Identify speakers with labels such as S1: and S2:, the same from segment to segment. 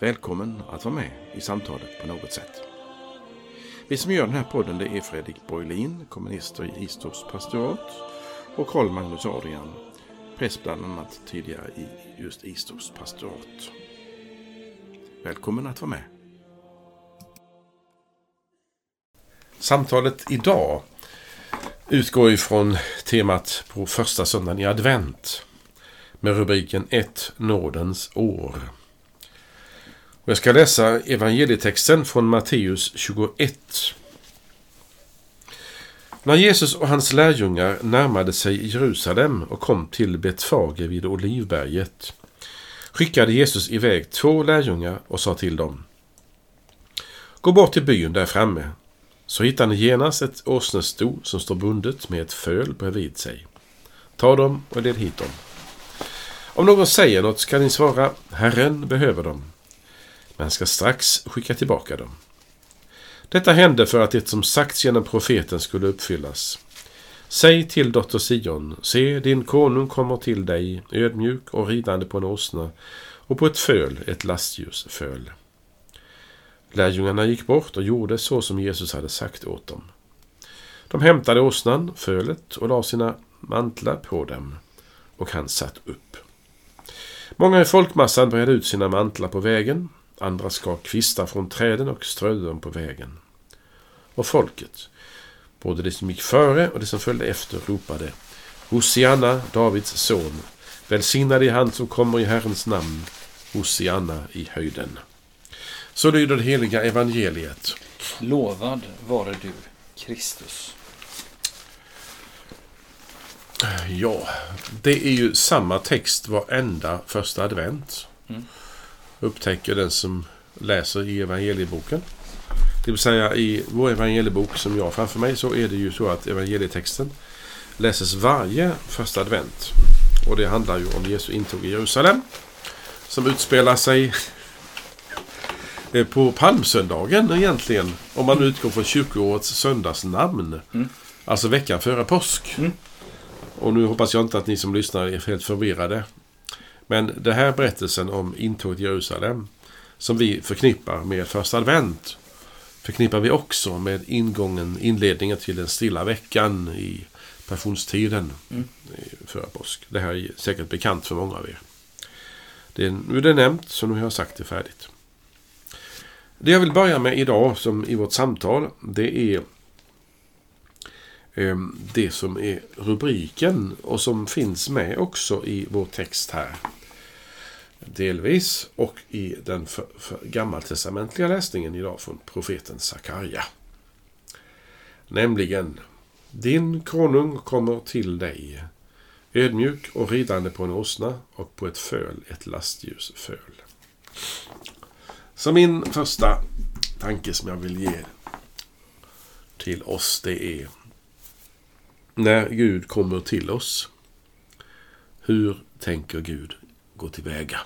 S1: Välkommen att vara med i samtalet på något sätt. Vi som gör den här podden det är Fredrik Borglin, kommunister i Istorps pastorat och Karl Magnus Adrian, präst bland annat tidigare i just Istorps pastorat. Välkommen att vara med. Samtalet idag utgår ifrån temat på första söndagen i advent med rubriken Ett nådens år. Jag ska läsa evangelietexten från Matteus 21. När Jesus och hans lärjungar närmade sig Jerusalem och kom till Betfage vid Olivberget skickade Jesus iväg två lärjungar och sa till dem Gå bort till byn där framme så hittar ni genast ett åsnesto som står bundet med ett föl bredvid sig. Ta dem och led hit dem. Om någon säger något ska ni svara Herren behöver dem men ska strax skicka tillbaka dem. Detta hände för att det som sagts genom profeten skulle uppfyllas. Säg till dotter Sion, se din konung kommer till dig, ödmjuk och ridande på en åsna och på ett föl, ett lastljusföl. Lärjungarna gick bort och gjorde så som Jesus hade sagt åt dem. De hämtade åsnan, fölet och la sina mantlar på dem, och han satt upp. Många i folkmassan bredde ut sina mantlar på vägen, Andra skar kvistar från träden och strödde dem på vägen. Och folket, både de som gick före och de som följde efter, ropade Hosianna, Davids son. Välsignad är han som kommer i Herrens namn. Hosianna i höjden. Så lyder det heliga evangeliet.
S2: Lovad vare du, Kristus.
S1: Ja, det är ju samma text varenda första advent. Mm upptäcker den som läser i evangelieboken. Det vill säga i vår evangeliebok som jag har framför mig så är det ju så att evangelietexten läses varje första advent. Och det handlar ju om Jesu intåg i Jerusalem. Som utspelar sig på palmsöndagen egentligen. Om man utgår från kyrkoårets söndagsnamn. Mm. Alltså veckan före påsk. Mm. Och nu hoppas jag inte att ni som lyssnar är helt förvirrade. Men den här berättelsen om intåget i Jerusalem som vi förknippar med första advent förknippar vi också med ingången, inledningen till den stilla veckan i passionstiden mm. före påsk. Det här är säkert bekant för många av er. Det är, nu är det nämnt, så nu har jag sagt det färdigt. Det jag vill börja med idag, som i vårt samtal, det är eh, det som är rubriken och som finns med också i vår text här. Delvis. Och i den för, för gammaltestamentliga läsningen idag från profeten Sakarja. Nämligen Din konung kommer till dig ödmjuk och ridande på en åsna och på ett föl, ett lastljus föl. Så min första tanke som jag vill ge till oss det är när Gud kommer till oss. Hur tänker Gud gå tillväga?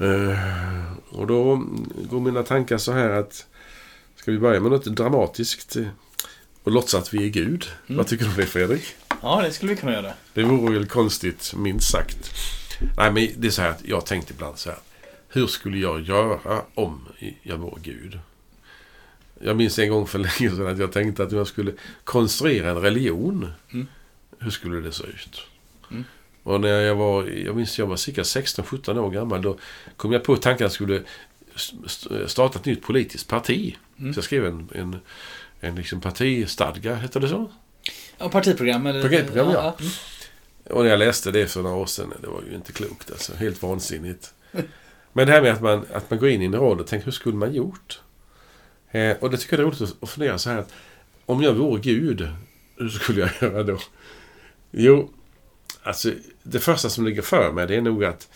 S1: Uh, och då går mina tankar så här att Ska vi börja med något dramatiskt och låtsas att vi är Gud? Mm. Vad tycker du om det Fredrik?
S2: Ja, det skulle vi kunna göra.
S1: Det vore väl konstigt, minst sagt. Nej, men det är så här att jag tänkte ibland så här. Hur skulle jag göra om jag vore Gud? Jag minns en gång för länge sedan att jag tänkte att jag skulle konstruera en religion. Mm. Hur skulle det se ut? Mm. Och när jag var, jag minns jag var cirka 16-17 år gammal, då kom jag på tanken att jag skulle starta ett nytt politiskt parti. Mm. Så jag skrev en, en, en liksom partistadga, heter det så?
S2: Ja, partiprogram. Eller,
S1: partiprogram, ja. ja. Mm. Och när jag läste det för några år sedan, det var ju inte klokt alltså. Helt vansinnigt. Men det här med att man, att man går in i en roll och tänker, hur skulle man gjort? Eh, och det tycker jag är roligt att fundera så här. Att om jag vore Gud, hur skulle jag göra då? Jo, Alltså, det första som ligger för mig det är nog att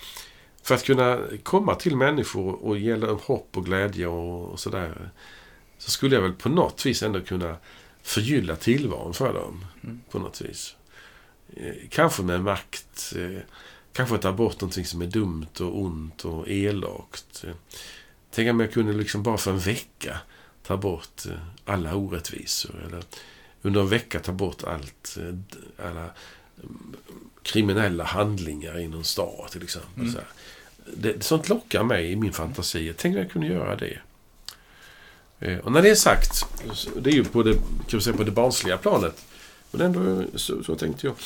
S1: För att kunna komma till människor och ge dem hopp och glädje och, och sådär. Så skulle jag väl på något vis ändå kunna förgylla tillvaron för dem.
S2: Mm.
S1: På något vis. Eh, Kanske med makt. eh, Kanske ta bort någonting som är dumt och ont och elakt. Eh, Tänk om jag kunde liksom bara för en vecka ta bort alla orättvisor. Eller under en vecka ta bort allt, alla kriminella handlingar i någon stad till exempel.
S2: Mm.
S1: Så här. Det, sånt lockar mig i min fantasi. Tänk om jag kunde göra det. Eh, Och när det är sagt, det är ju på det, kan säga, på det barnsliga planet. Men ändå så, så tänkte jag.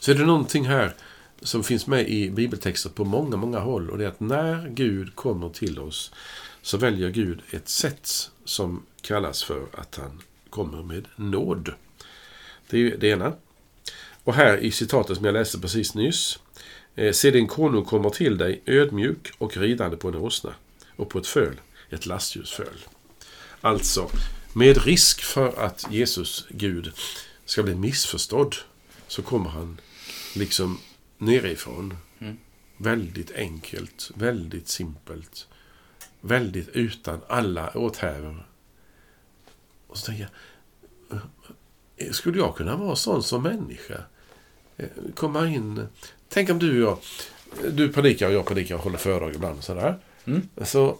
S1: Så är det någonting här som finns med i bibeltexter på många, många håll. Och det är att när Gud kommer till oss så väljer Gud ett sätt som kallas för att han kommer med nåd. Det är det ena. Och här i citatet som jag läste precis nyss. Eh, Se din konung kommer till dig ödmjuk och ridande på en åsna och på ett föl, ett lastljusföl. Alltså, med risk för att Jesus, Gud, ska bli missförstådd så kommer han liksom nerifrån.
S2: Mm.
S1: Väldigt enkelt, väldigt simpelt. Väldigt utan alla åthävor. Och så tänker jag, eh, skulle jag kunna vara sån som människa? Eh, Komma in... Tänk om du och jag, du predikar och jag predikar och håller föredrag ibland och sådär.
S2: Mm.
S1: Så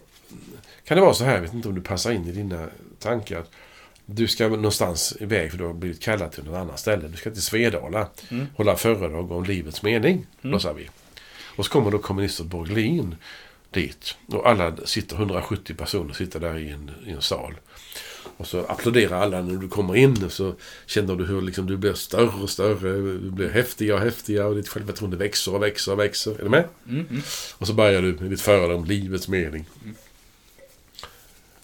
S1: kan det vara så här, jag vet inte om du passar in i dina tankar. att Du ska någonstans iväg för du har blivit kallad till något annat ställe. Du ska till Svedala.
S2: Mm.
S1: Hålla föredrag om livets mening.
S2: Mm.
S1: Då vi. Och så kommer då kommunister Borglin dit. Och alla sitter, 170 personer sitter där i en, i en sal. Och så applåderar alla när du kommer in och så känner du hur liksom du blir större och större. Du blir häftigare och häftigare och ditt självförtroende växer och växer och växer. Är du med?
S2: Mm. Mm.
S1: Och så börjar du med ditt föredrag om livets mening.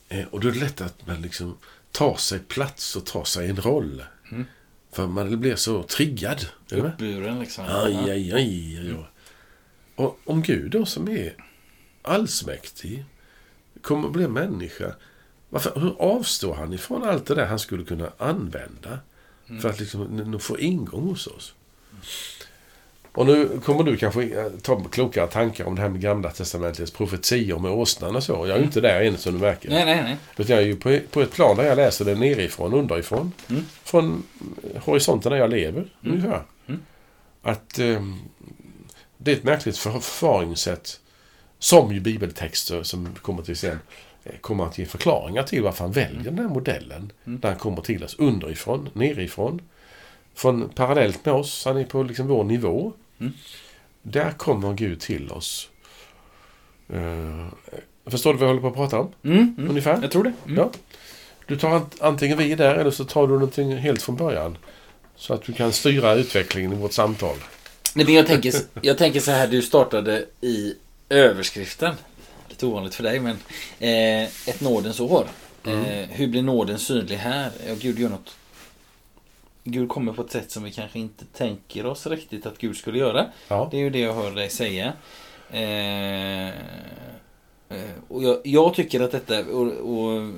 S1: Eh, och då är det lätt att man liksom tar sig plats och tar sig en roll.
S2: Mm.
S1: För man blir så triggad.
S2: Uppburen liksom.
S1: Aj, aj, aj, aj. Och om Gud då som är allsmäktig kommer att bli människa. Varför, hur avstår han ifrån allt det där han skulle kunna använda?
S2: Mm.
S1: För att liksom få ingång hos oss. Och nu kommer du kanske eh, ta klokare tankar om det här med Gamla Testamentets profetior med åsnan och så. Jag är ju inte där än som du märker.
S2: Nej, nej, nej.
S1: Utan jag är ju på, på ett plan där jag läser det nerifrån, underifrån.
S2: Mm.
S1: Från horisonten där jag lever, ungefär.
S2: Mm.
S1: Att eh, det är ett märkligt för- förfaringssätt som ju bibeltexter som kommer till sen kommer att ge förklaringar till varför han väljer den här modellen.
S2: Mm.
S1: Där han kommer till oss underifrån, nerifrån. Från parallellt med oss, han är på liksom vår nivå.
S2: Mm.
S1: Där kommer Gud till oss. Eh, förstår du vad jag håller på att prata om?
S2: Mm. Mm.
S1: Ungefär?
S2: Jag tror det. Mm.
S1: Ja. Du tar ant- antingen vid där eller så tar du någonting helt från början. Så att du kan styra utvecklingen i vårt samtal.
S2: Nej, men jag, tänker, jag tänker så här, du startade i överskriften. Lite ovanligt för dig, men eh, ett nådens år.
S1: Mm.
S2: Eh, hur blir nåden synlig här? Ja, Gud gör något. Gud kommer på ett sätt som vi kanske inte tänker oss riktigt att Gud skulle göra.
S1: Ja.
S2: Det är ju det jag hör dig säga. Eh, eh, och jag, jag tycker att detta, och, och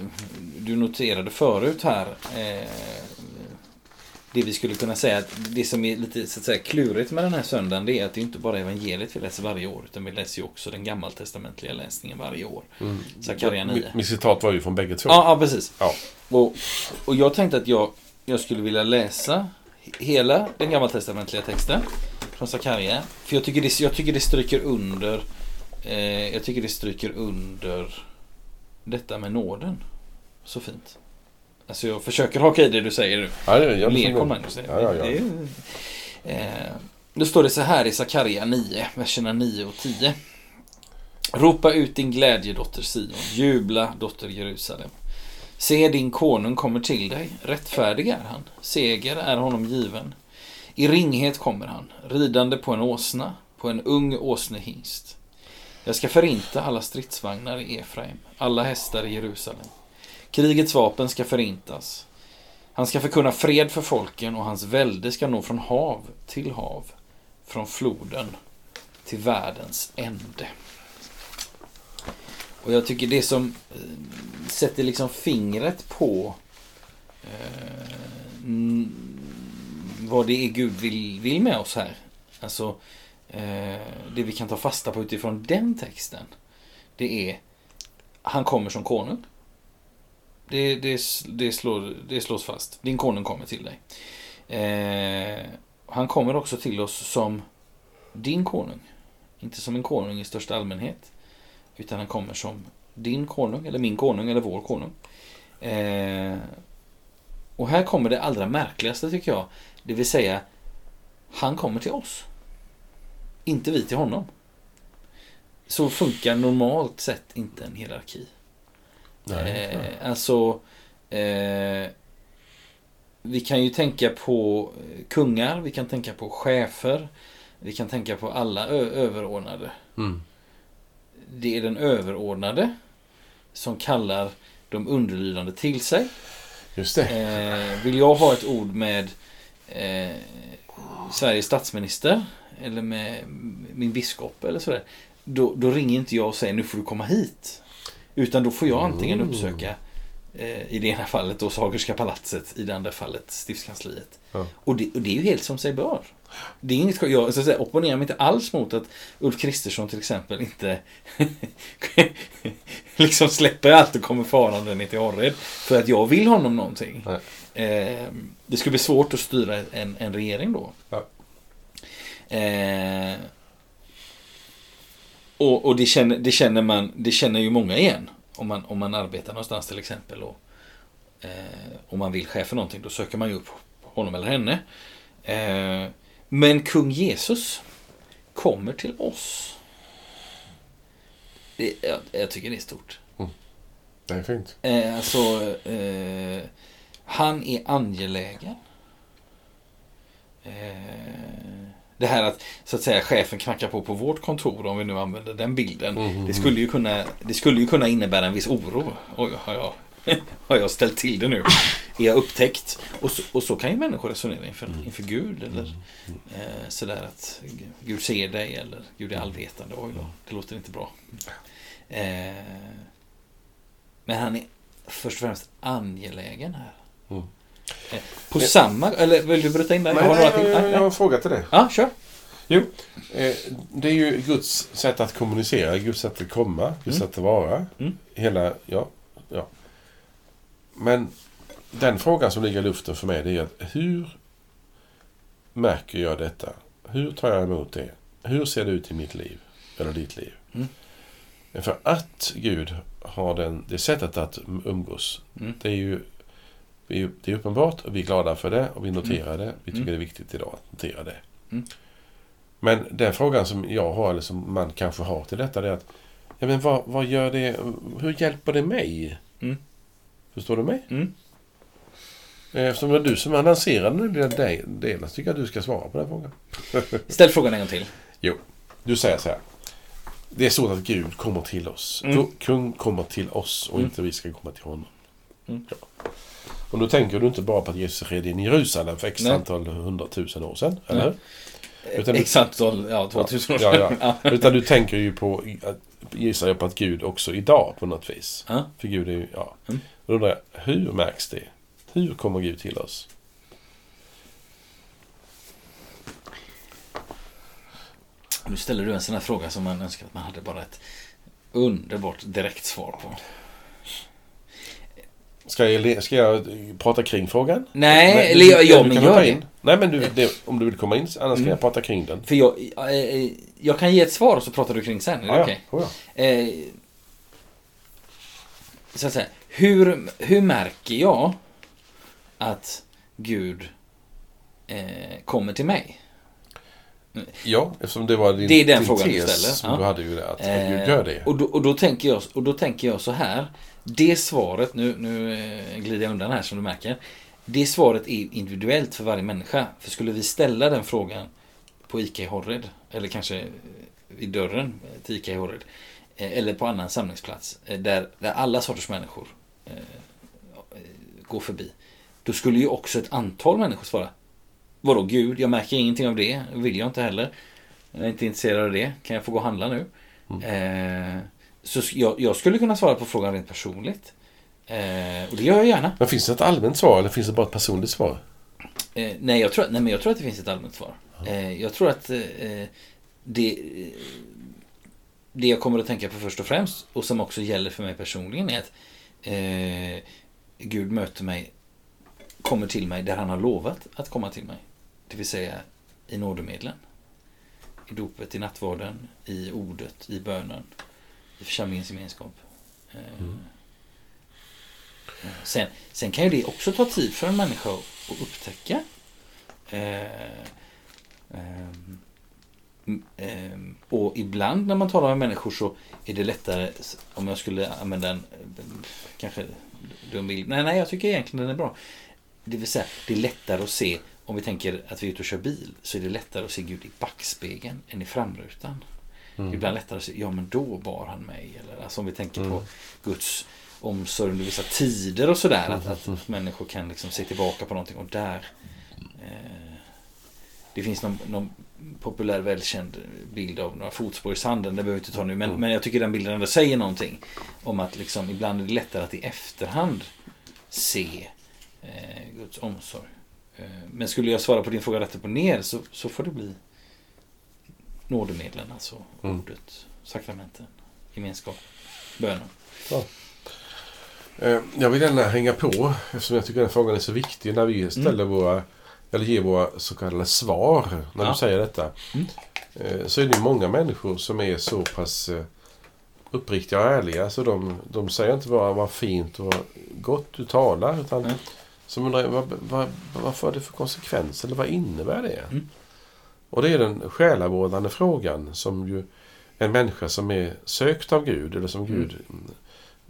S2: du noterade förut här, eh, det vi skulle kunna säga, att det som är lite så att säga, klurigt med den här söndagen, det är att det inte bara är evangeliet vi läser varje år, utan vi läser ju också den gammaltestamentliga läsningen varje år.
S1: Mm.
S2: Sakarja 9.
S1: Mitt, citat var ju från bägge två.
S2: Ja, ja precis.
S1: Ja.
S2: Och, och jag tänkte att jag, jag skulle vilja läsa hela den gammaltestamentliga texten från Sakarja. För jag tycker det, jag tycker det stryker under eh, Jag tycker det stryker under detta med nåden. Så fint. Alltså jag försöker haka i det du säger nu.
S1: Ja, det, jag
S2: Ler
S1: liksom-
S2: kom Magnus.
S1: Ja, ja, ja.
S2: Det Eh, då står det så här i Sakarja 9, verserna 9 och 10. Ropa ut din glädje dotter Sion, jubla dotter Jerusalem. Se din konung kommer till dig, rättfärdig är han, seger är honom given. I ringhet kommer han, ridande på en åsna, på en ung åsnehingst. Jag ska förinta alla stridsvagnar i Efraim, alla hästar i Jerusalem. Krigets vapen ska förintas. Han ska förkunna fred för folken och hans välde ska nå från hav till hav, från floden till världens ände. Och jag tycker det som eh, sätter liksom fingret på eh, vad det är Gud vill, vill med oss här. Alltså, eh, det vi kan ta fasta på utifrån den texten, det är han kommer som konung. Det, det, det, slår, det slås fast. Din konung kommer till dig. Eh, han kommer också till oss som din konung. Inte som en konung i största allmänhet. Utan han kommer som din konung, eller min konung, eller vår konung. Eh, och här kommer det allra märkligaste tycker jag. Det vill säga, han kommer till oss. Inte vi till honom. Så funkar normalt sett inte en hierarki.
S1: Nej,
S2: Eh, alltså, eh, vi kan ju tänka på kungar, vi kan tänka på chefer, vi kan tänka på alla överordnade.
S1: Mm.
S2: Det är den överordnade som kallar de underlydande till sig.
S1: Just det.
S2: Eh, vill jag ha ett ord med eh, Sveriges statsminister eller med min biskop eller sådär. Då, då ringer inte jag och säger nu får du komma hit. Utan då får jag antingen
S1: Mm.
S2: uppsöka eh, i det ena fallet då Sagerska palatset, i det andra fallet stiftskansliet.
S1: Ja.
S2: Och, det, och det är ju helt som sig bör. Det är inget, jag så att säga, opponerar mig inte alls mot att Ulf Kristersson till exempel inte liksom släpper allt och kommer farande ner till Horred. För att jag vill honom någonting. Eh, det skulle bli svårt att styra en, en regering då.
S1: Ja.
S2: Eh, och och det, känner, det, känner man, det känner ju många igen. Om man, om man arbetar någonstans till exempel. Och, eh, om man vill chef för någonting. Då söker man ju upp honom eller henne. Eh, men kung Jesus kommer till oss. Det, jag, jag tycker det är stort.
S1: Det är fint.
S2: Eh, alltså, eh, han är angelägen. Eh, det här att, så att säga, chefen knackar på på vårt kontor, om vi nu använder den bilden.
S1: Mhm.
S2: Det, skulle ju kunna, det skulle ju kunna innebära en viss oro. Oj, har jag, har jag ställt till det nu? Är jag upptäckt? Och så, och så kan ju människor resonera inför, inför Gud. Eller eh, sådär att Gud ser dig eller Gud är allvetande. Oj då, det låter inte bra. Eh, men han är först och främst angelägen här.
S1: Mm.
S2: På samma, eller vill du bryta in där?
S1: Nej,
S2: Jag har
S1: nej,
S2: några
S1: jag,
S2: Nej,
S1: jag har en fråga till dig.
S2: Ja, kör.
S1: Jo, eh, det är ju Guds sätt att kommunicera, Guds sätt att komma, Guds
S2: Mm.
S1: sätt att vara.
S2: Mm.
S1: Hela, ja, ja. Men den frågan som ligger i luften för mig det är att hur märker jag detta? Hur tar jag emot det? Hur ser det ut i mitt liv? Eller ditt liv?
S2: Mm.
S1: För att Gud har den, det sättet att umgås,
S2: Mm.
S1: det är ju det är uppenbart och vi är glada för det och vi noterar det. Vi tycker
S2: Mm.
S1: det är viktigt idag att notera det.
S2: Mm.
S1: Men den frågan som jag har, eller som man kanske har till detta, det är att ja, men vad, vad gör det, hur hjälper det mig?
S2: Mm.
S1: Förstår du mig?
S2: Mm.
S1: Eftersom det är du som har lanserat den delen så tycker jag att du ska svara på den frågan.
S2: Ställ frågan en gång till.
S1: Du säger så här. Det är så att Gud kommer till oss.
S2: Mm.
S1: Ku- Kung kommer till oss och
S2: Mm.
S1: inte vi ska komma till honom.
S2: Mm.
S1: Ja. Och då tänker du inte bara på att Jesus red in i Jerusalem för x
S2: Nej.
S1: antal hundratusen år sedan, eller hur? Utan-
S2: Exakt, så, ja, 2000 år
S1: Ja, ja.
S2: ja.
S1: Utan du tänker ju på, gissar jag på att Gud också idag på något vis.
S2: Ja.
S1: För Gud är ju, ja.
S2: Mm.
S1: Då undrar jag, hur märks det? Hur kommer Gud till oss?
S2: Nu ställer du en sån här fråga som man önskar att man hade bara ett underbart direkt svar på.
S1: Ska jag, ska jag prata kring frågan?
S2: Nej,
S1: Nej,
S2: eller
S1: du-
S2: ja, ja
S1: du
S2: men
S1: kan
S2: gör det.
S1: in. Nej, men du, det, om du vill komma in, annars kan
S2: Mm.
S1: jag prata kring den.
S2: För jag, eh, jag kan ge ett svar och så pratar du kring sen. Är det
S1: Ja,
S2: okej?
S1: ja. Oh, ja.
S2: Eh, så att säga, hur, hur märker jag att Gud eh, kommer till mig?
S1: Ja, eftersom det var din,
S2: Det är den
S1: din
S2: frågan du
S1: tes
S2: ställer,
S1: som
S2: ja.
S1: du hade ju det, att
S2: Eh,
S1: Gud gör det.
S2: Och då, och, då tänker jag, och då tänker jag så här. Det svaret, nu, nu eh, glider jag undan här som du märker. Det svaret är individuellt för varje människa. För skulle vi ställa den frågan på ICA i Horred, eller kanske vid dörren till ICA i Horred, eh, eller på annan samlingsplats, eh, där, där alla sorters människor eh, eh, går förbi. Då skulle ju också ett antal människor svara. Vadå Gud? Jag märker ingenting av det. Vill jag inte heller. Jag är inte intresserad av det. Kan jag få gå och handla nu? Eh, så jag, jag skulle kunna svara på frågan rent personligt. Eh, och det gör jag gärna.
S1: Men finns det ett allmänt svar eller finns det bara ett personligt svar?
S2: Eh, nej, jag tror, nej, men jag tror att det finns ett allmänt svar. Eh, jag tror att eh, det, det jag kommer att tänka på först och främst och som också gäller för mig personligen är att eh, Gud möter mig, kommer till mig där han har lovat att komma till mig. Det vill säga i nådemedlen. I dopet, i nattvarden, i ordet, i bönen, i församlingens gemenskap. Eh,
S1: Mm.
S2: Sen, sen kan ju det också ta tid för en människa att upptäcka. Eh, ehm, ehm, och ibland när man talar med människor så är det lättare, om jag skulle använda en kanske dum bild. Nej, nej, jag tycker egentligen den är bra. Det vill säga, det är lättare att se, om vi tänker att vi är ute och kör bil, så är det lättare att se Gud i backspegeln än i framrutan.
S1: Mm.
S2: Ibland lättare att ja men då bar han mig. Eller alltså om vi tänker
S1: Mm.
S2: på Guds omsorg under vissa tider och sådär. Att,
S1: Mm.
S2: att människor kan liksom se tillbaka på någonting och där. Eh, det finns någon, någon populär välkänd bild av några fotspår i sanden. Det behöver vi inte ta nu. Men,
S1: Mm.
S2: men jag tycker den bilden ändå säger någonting. Om att liksom, ibland är det lättare att i efterhand se eh, Guds omsorg. Eh, men skulle jag svara på din fråga rätt upp och ner så, så får det bli nådemedlen, alltså
S1: Mm.
S2: ordet, sakramenten, gemenskap, bönen.
S1: Eh, Jag vill gärna hänga på, eftersom jag tycker den frågan är så viktig när vi ställer våra, eller ger våra så kallade svar när
S2: Ja.
S1: du säger detta.
S2: Mm.
S1: Eh, Så är det många människor som är så pass eh, uppriktiga och ärliga så de, de säger inte bara vad fint och vad gott du talar utan
S2: Nej.
S1: som undrar vad, vad, vad får det för konsekvenser eller vad innebär det?
S2: Mm.
S1: Och det är den själavårdande frågan som ju en människa som är sökt av Gud eller som
S2: Mm.
S1: Gud mm,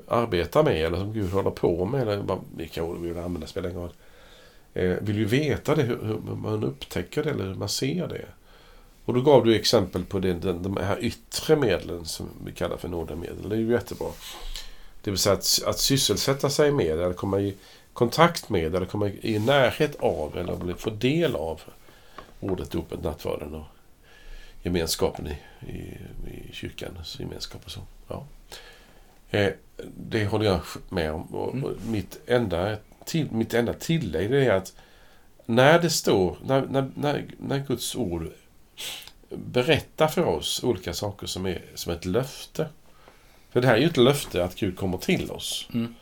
S1: arbetar med eller som Gud håller på med eller vad, vilka ord vi vill använda spelar ingen roll. Eh, vill ju veta det, hur, hur man upptäcker det eller hur man ser det. Och då gav du exempel på det, den, de här yttre medlen som vi kallar för nådemedel. Det är ju jättebra. Det vill säga att, att sysselsätta sig med eller komma i kontakt med eller komma i närhet av eller få del av ordet, dopet, nattvarden och gemenskapen i, i, i kyrkans gemenskap och så. Ja. Eh, det håller jag med om. Och, och mitt, enda, till, mitt enda tillägg är att när det står, när, när, när, när Guds ord berättar för oss olika saker som är som ett löfte. För det här är ju ett löfte att Gud kommer till oss.
S2: Mm.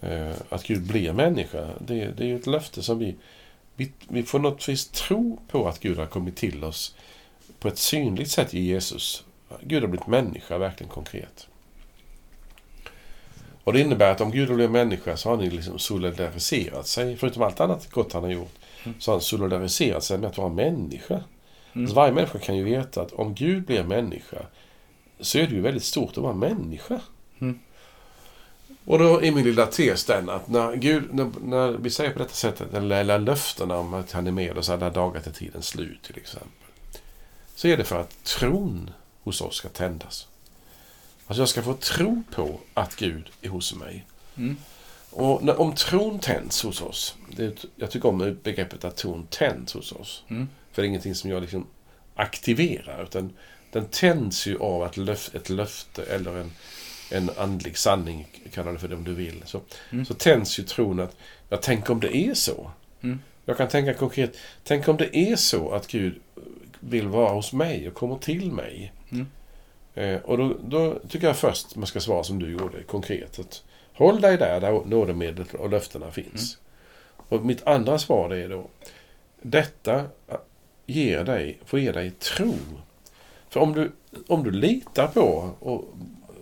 S1: Eh, att Gud blir människa. Det, det är ju ett löfte som vi, vi... Vi får något vis tro på att Gud har kommit till oss på ett synligt sätt i Jesus. Gud har blivit människa, verkligen konkret. Och det innebär att om Gud har blivit människa så har han liksom solidariserat sig, förutom allt annat gott han har gjort, så har han solidariserat sig med att vara människa.
S2: Mm.
S1: Så varje människa kan ju veta att om Gud blir människa så är det ju väldigt stort att vara människa.
S2: Mm.
S1: Och då är min lilla tes den att när Gud, när, när vi säger på detta sättet, eller, eller löftena om att han är med oss alla dagar till tidens slut till exempel. Så är det för att tron hos oss ska tändas. Alltså jag ska få tro på att Gud är hos mig.
S2: Mm.
S1: Och när, om tron tänds hos oss, det, jag tycker om begreppet att tron tänds hos oss.
S2: Mm.
S1: För det är ingenting som jag liksom aktiverar, utan den tänds ju av att löf, ett löfte eller en, en andlig sanning, kalla det för det om du vill. Så,
S2: Mm.
S1: så tänds ju tron att, jag tänker om det är så.
S2: Mm.
S1: Jag kan tänka konkret, tänk om det är så att Gud vill vara hos mig och kommer till mig.
S2: Mm.
S1: Eh, och då, då tycker jag först man ska svara som du gjorde, konkret. Att håll dig där, där nådemedlet och löftena finns. Och mitt andra svar är då, detta ger dig, får ge dig tro. För om du, om du litar på och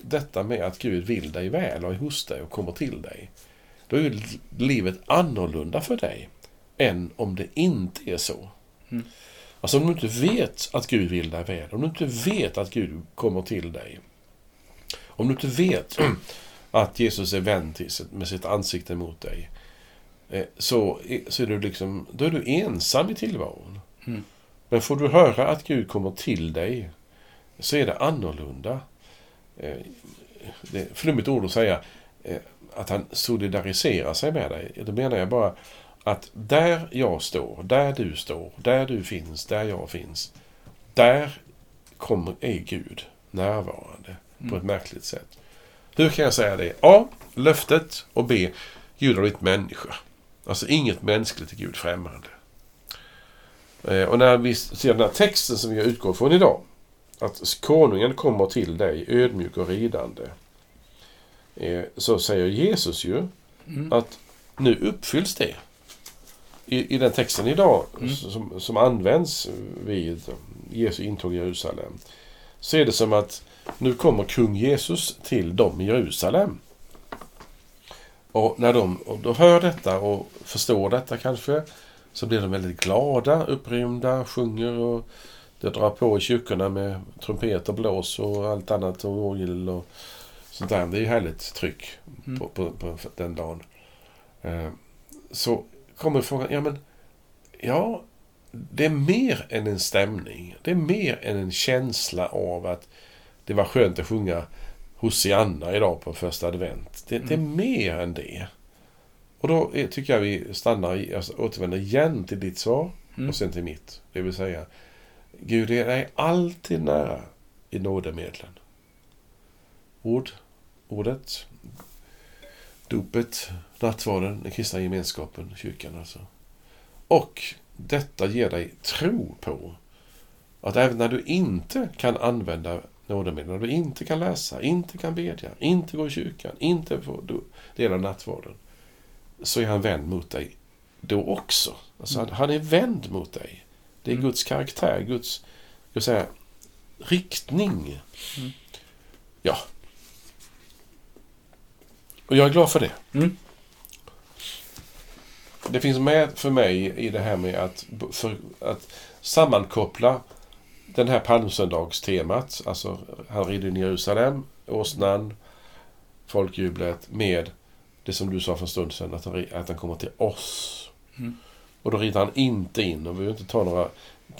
S1: detta med att Gud vill dig väl och är hos dig och kommer till dig. Då är ju livet annorlunda för dig än om det inte är så.
S2: Mm.
S1: Alltså om du inte vet att Gud vill dig väl, om du inte vet att Gud kommer till dig. Om du inte vet att Jesus är vänd med sitt ansikte mot dig. eh, Så, så är du liksom, då är du ensam i tillvaron.
S2: Mm.
S1: Men får du höra att Gud kommer till dig så är det annorlunda. Eh, Det är ett flummigt ord att säga eh, att han solidariserar sig med dig. Då menar jag bara att där jag står, där du står, där du finns, där jag finns. Där kommer, är Gud närvarande på ett märkligt sätt. Hur kan jag säga det? A. Löftet och B. Gud har blivit människa. Alltså inget mänskligt är Gud främmande. Eh, Och när vi ser den här texten som vi utgår från idag. Att konungen kommer till dig ödmjuk och ridande. Eh, så säger Jesus ju
S2: Mm.
S1: att nu uppfylls det. I, i den texten idag
S2: Mm.
S1: som, som används vid Jesu intåg i Jerusalem. Så är det som att nu kommer kung Jesus till dem i Jerusalem. Och när de och då hör detta och förstår detta kanske så blir de väldigt glada, upprymda, sjunger och det drar på i kyrkorna med trumpet och blås och allt annat och orgel och sånt där. Det är ju härligt tryck
S2: Mm.
S1: på, på, på den dagen. Eh, så kommer frågan, ja men ja, det är mer än en stämning. Det är mer än en känsla av att det var skönt att sjunga Hosianna idag på första advent. Det, det är mer än det. Och då är, tycker jag vi stannar alltså, återvänder igen till ditt svar
S2: Mm.
S1: och sen till mitt. Det vill säga, Gud är dig alltid nära i nådemedlen. Ord, ordet, dopet, nattvarden, den kristna gemenskapen, kyrkan alltså. Och detta ger dig tro på att även när du inte kan använda nådemedel, när du inte kan läsa, inte kan bedja, inte gå i kyrkan, inte få del dela nattvarden, så är han vänd mot dig då också. Alltså han, han är vänd mot dig. Det är
S2: Mm.
S1: Guds karaktär, Guds jag säga, riktning.
S2: Mm.
S1: Ja. Och jag är glad för det.
S2: Mm.
S1: Det finns med för mig i det här med att, för, att sammankoppla den här palmsöndagstemat, alltså han rider in i Jerusalem, åsnan, folkjublet, med det som du sa för en stund sedan, att han, att han kommer till oss.
S2: Mm.
S1: Och då rider han inte in, och vi behöver inte ta några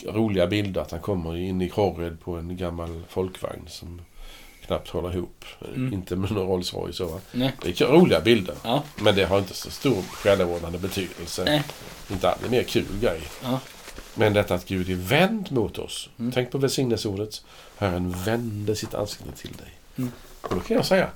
S1: roliga bilder, att han kommer in i Kåred på en gammal folkvagn som knappt håller ihop.
S2: Mm.
S1: Inte med någon Rolls Royce.
S2: Nej.
S1: Det är roliga bilder.
S2: Ja.
S1: Men det har inte så stor själavårdande betydelse.
S2: Nej.
S1: Inte all- det är mer kul grej.
S2: Ja.
S1: Men detta att Gud är vänd mot oss.
S2: Mm.
S1: Tänk på välsignelseordet. Herren vände sitt ansikte till dig.
S2: Mm.
S1: Och då kan jag säga.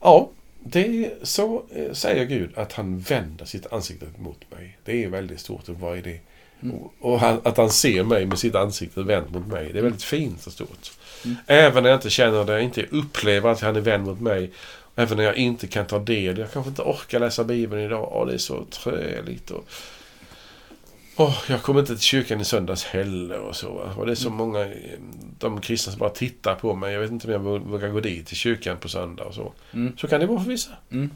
S1: Ja, det är så eh, säger Gud att han vänder sitt ansikte mot mig. Det är väldigt stort. Och vad är det?
S2: Mm.
S1: Och, han, att han ser mig med sitt ansikte vänt mot mig. Det är väldigt fint och stort.
S2: Mm.
S1: Även när jag inte känner det, inte upplever att han är vänd mot mig. Även när jag inte kan ta del. Jag kanske inte orkar läsa Bibeln idag. Åh, det är så träligt. Och... Åh, jag kommer inte till kyrkan i söndags heller. Och så. va. Och det är så många eh, de kristna som bara tittar på mig. Jag vet inte om jag vå- vågar gå dit till kyrkan på söndag. och så.
S2: Mm.
S1: Så kan det vara för vissa.
S2: Mm.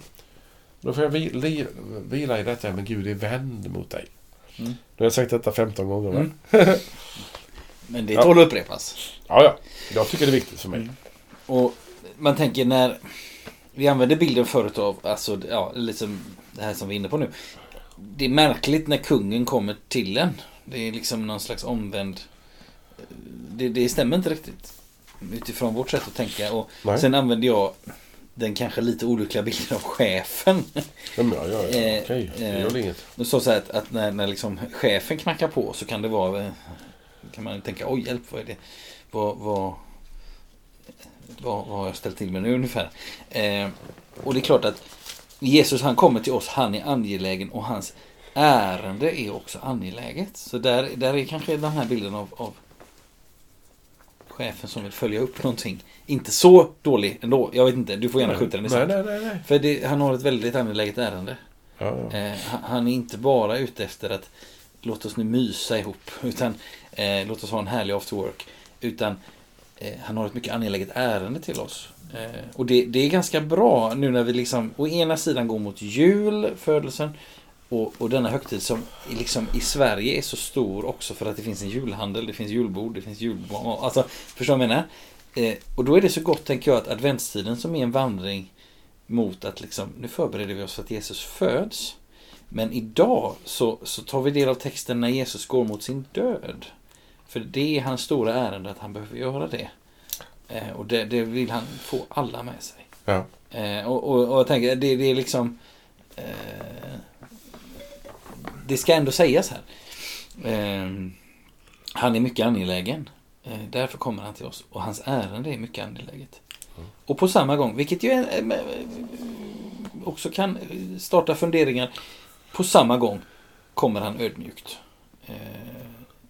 S1: Då får jag vi- li- vila i detta. Men Gud är vänd mot dig.
S2: Mm.
S1: Nu har jag sagt detta 15 gånger. Va?
S2: Mm. Men det
S1: Ja.
S2: tål att upprepas.
S1: Ja, ja. Jag tycker det är viktigt för mig.
S2: Mm. Och man tänker när vi använder bilden förut av, alltså, ja, liksom det här som vi är inne på nu. Det är märkligt när kungen kommer till en. Det är liksom någon slags omvänd... Det, det stämmer inte riktigt. Utifrån vårt sätt att tänka. Och
S1: Nej.
S2: sen använder jag den kanske lite olyckliga bilden av chefen.
S1: Ja, men ja, ja, ja.
S2: Eh,
S1: Okej, det
S2: eh,
S1: gör inget.
S2: Så här att, att när, när liksom chefen knackar på så kan det vara... eh, Kan man tänka, oj hjälp, vad är det? Vad, vad, vad, vad har jag ställt till med nu ungefär? Eh, och det är klart att Jesus han kommer till oss, han är angelägen och hans ärende är också angeläget. Så där, där är kanske den här bilden av, av chefen som vill följa upp någonting. Inte så dålig ändå. Jag vet inte, du får gärna skjuta den i
S1: Nej,
S2: sank.
S1: nej, nej. nej.
S2: För det, han har ett väldigt angeläget ärende.
S1: Ja, ja.
S2: Eh, han- han är inte bara ute efter att låt oss nu mysa ihop. Utan eh, låt oss ha en härlig after work. Utan eh, han har ett mycket angeläget ärende till oss. Eh, och det, det är ganska bra nu när vi liksom å ena sidan går mot jul, födelsen. Och, och denna högtid som i- liksom i Sverige är så stor också för att det finns en julhandel, det finns julbord, det finns julbord. Alltså, förstår du vad jag menar? Eh, och då är det så gott, tänker jag, att adventstiden som är en vandring mot att liksom, nu förbereder vi oss för att Jesus föds. Men idag så, så tar vi del av texten när Jesus går mot sin död. För det är hans stora ärende att han behöver göra det. Eh, och det, det vill han få alla med sig.
S1: Ja.
S2: Eh, och, och, och jag tänker, det, det är liksom... Eh, det ska ändå sägas här. Eh, han är mycket angelägen. Eh, därför kommer han till oss. Och hans ärende är mycket angeläget. Och på samma gång, vilket ju är, eh, också kan starta funderingar. På samma gång kommer han ödmjukt.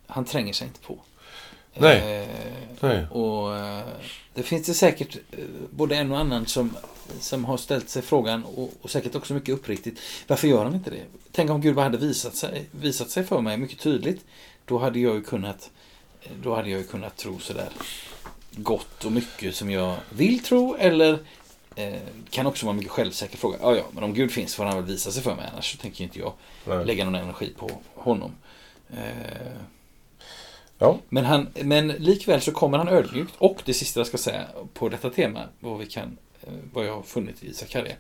S2: Han tränger sig inte på.
S1: Nej.
S2: Eh,
S1: Nej.
S2: och eh, det finns det säkert eh, både en och annan som, som har ställt sig frågan och, och säkert också mycket uppriktigt. Varför gör han inte det? Tänk om Gud bara hade visat sig, visat sig för mig mycket tydligt. Då hade jag ju kunnat då hade jag ju kunnat tro sådär gott och mycket som jag vill tro eller eh, kan också vara mycket självsäker fråga. Ja, ja, men om Gud finns får han väl visa sig för mig annars så tänker inte jag
S1: Nej.
S2: lägga någon energi på honom. Eh,
S1: Ja.
S2: men, han, men likväl så kommer han ödmjukt och det sista jag ska säga på detta tema, vad, vi kan, eh, vad jag har funnit i Sakarja.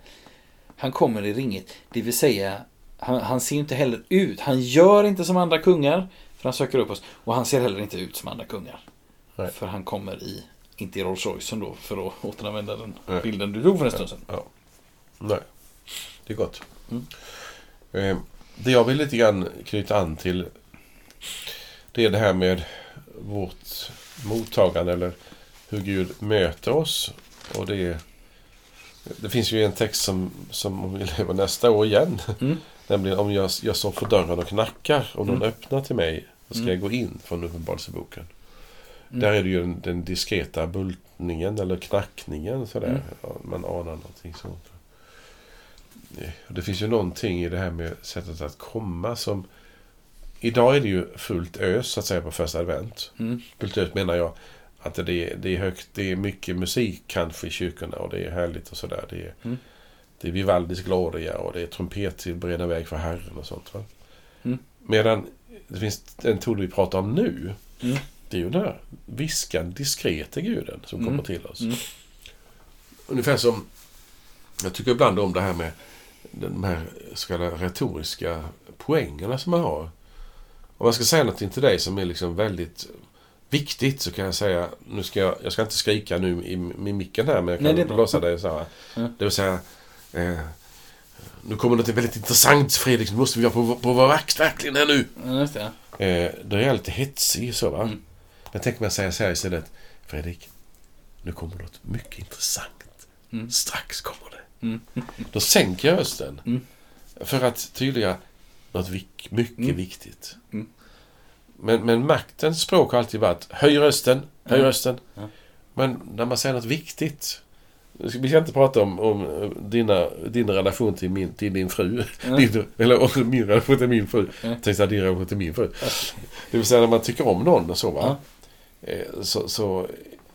S2: Han kommer i ringet, det vill säga han, han ser inte heller ut, han gör inte som andra kungar, för han söker upp oss, och han ser heller inte ut som andra kungar.
S1: Nej.
S2: För han kommer i, inte i Rolls Royce då, för att återanvända den
S1: Nej.
S2: bilden du tog för en stund sedan.
S1: Ja. Nej, det är gott.
S2: Mm.
S1: Eh, det jag vill lite grann knyta an till det är det här med vårt mottagande eller hur Gud möter oss. Och det, det finns ju en text som, som om vi lever nästa år igen.
S2: Mm.
S1: Nämligen om jag, jag står för dörren och knackar. Om någon
S2: Mm.
S1: öppnar till mig så ska
S2: Mm.
S1: jag gå in från Uppenbarelseboken.
S2: Mm.
S1: Där är det ju den, den diskreta bultningen eller knackningen sådär.
S2: Mm.
S1: Ja, man anar någonting sånt. Det finns ju någonting i det här med sättet att komma som... Idag är det ju fullt ös så att säga på första advent.
S2: Mm.
S1: Fullt ös menar jag att det är, det är högt, det är mycket musik kanske i kyrkorna och det är härligt och sådär. Det är,
S2: Mm.
S1: det är Vivaldis Gloria och det är trumpet till Breda väg för Herren och sånt. Va?
S2: Mm.
S1: Medan det finns den ton vi pratar om nu.
S2: Mm.
S1: Det är ju den här viskan, diskrete guden som
S2: Mm.
S1: kommer till oss.
S2: Mm.
S1: Ungefär som... Jag tycker ibland om det här med de här så kallade retoriska poängerna som man har. Om man ska säga någonting till dig som är liksom väldigt viktigt så kan jag säga, nu ska jag, jag ska inte skrika nu i, i micken här men jag
S2: Nej,
S1: kan
S2: bra.
S1: blåsa dig så här.
S2: Ja.
S1: Det vill säga, eh, nu kommer något väldigt intressant Fredrik, nu måste vi vara på, på vår vakt verkligen här nu.
S2: Ja, just det.
S1: Eh, då är jag lite hetsig så va.
S2: Mm.
S1: Men tänk om jag säger så här istället. Fredrik, nu kommer något mycket intressant.
S2: Mm.
S1: Strax kommer det.
S2: Mm.
S1: Då sänker jag rösten.
S2: Mm.
S1: För att tydliga något vik- mycket
S2: Mm.
S1: viktigt.
S2: Mm.
S1: Men, men maktens språk har alltid varit höj rösten, höj
S2: Ja.
S1: rösten.
S2: Ja.
S1: Men när man säger något viktigt. Vi ska inte prata om, om eh, dina, din relation till, min, till din fru.
S2: Ja.
S1: Din, eller min relation till min fru. Jag tänkte säga din relation till min fru. Det vill säga när man tycker om någon och så va. Eh, Så, så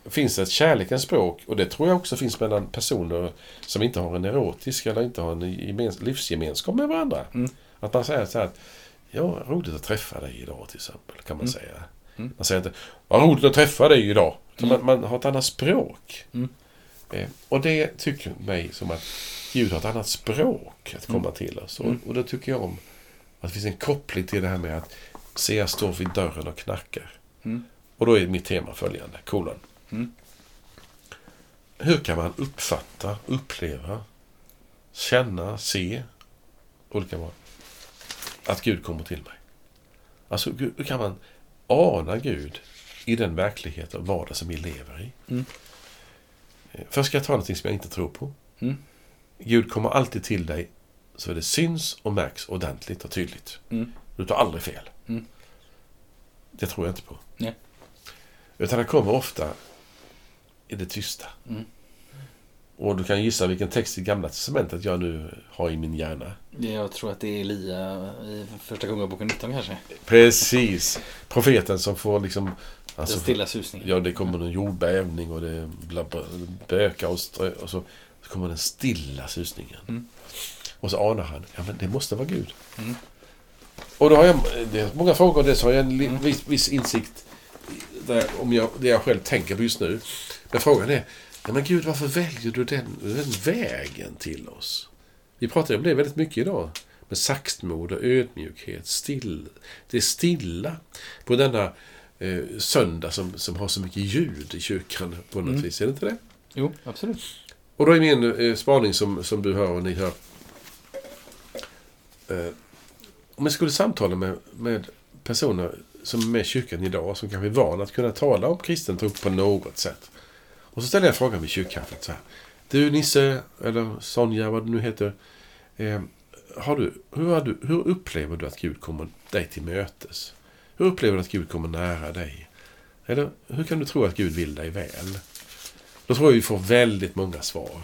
S1: finns det ett kärlekens språk och det tror jag också finns mellan personer som inte har en erotisk eller inte har en gemens- livsgemenskap med varandra.
S2: Mm.
S1: Att man säger så här att Ja, roligt att träffa dig idag till exempel. Kan man
S2: Mm.
S1: säga.
S2: Mm.
S1: Man säger inte Vad roligt att träffa dig idag. Så
S2: Mm.
S1: man, man har ett annat språk.
S2: Mm.
S1: Eh, och det tycker mig som att Gud har ett annat språk att komma
S2: Mm.
S1: till oss. Och, och då tycker jag om att det finns en koppling till det här med att se jag står vid dörren och knackar. Och då är mitt tema följande, kolon. Hur kan man uppfatta, uppleva, känna, se olika val? Att Gud kommer till mig. Alltså hur kan man ana Gud i den verklighet och vardag som vi lever i?
S2: Mm.
S1: Eh, Först ska jag ta någonting som jag inte tror på.
S2: Mm.
S1: Gud kommer alltid till dig så det syns och märks ordentligt och tydligt.
S2: Mm.
S1: Du tar aldrig fel.
S2: Mm.
S1: Det tror jag inte på.
S2: Nej.
S1: Utan han kommer ofta i det tysta.
S2: Mm.
S1: Och du kan gissa vilken text i Gamla Testamentet jag nu har i min hjärna.
S2: Jag tror att det är Elia i Första Kungaboken 19 kanske.
S1: Precis! Profeten som får liksom...
S2: Den
S1: Alltså,
S2: stilla susningen.
S1: ja, det kommer en jordbävning och det bökar och, strö, och så, så kommer den stilla susningen.
S2: Mm.
S1: Och så anar han, ja men det måste vara Gud.
S2: Mm.
S1: Och då har jag det är många frågor det så har jag en
S2: Mm.
S1: viss, viss insikt där, om jag, det jag själv tänker på just nu. Men frågan är, men Gud varför väljer du den, den vägen till oss? Vi pratar om det väldigt mycket idag. Med saktmod och ödmjukhet. Still, det är stilla på denna eh, söndag som, som har så mycket ljud i kyrkan på något
S2: Mm.
S1: vis. Är det inte det?
S2: Jo, absolut.
S1: Och då är min eh, spaning som, som du hör och ni hör. Eh, om jag skulle samtala med, med personer som är med i kyrkan idag som kanske är vana att kunna tala om kristen tro på något sätt. Och så ställer jag frågan vid kyrkkaffet så här. Du Nisse, eller Sonja, vad du nu heter. Eh, har du, hur, har du, hur upplever du att Gud kommer dig till mötes? Hur upplever du att Gud kommer nära dig? Eller hur kan du tro att Gud vill dig väl? Då tror jag vi får väldigt många svar.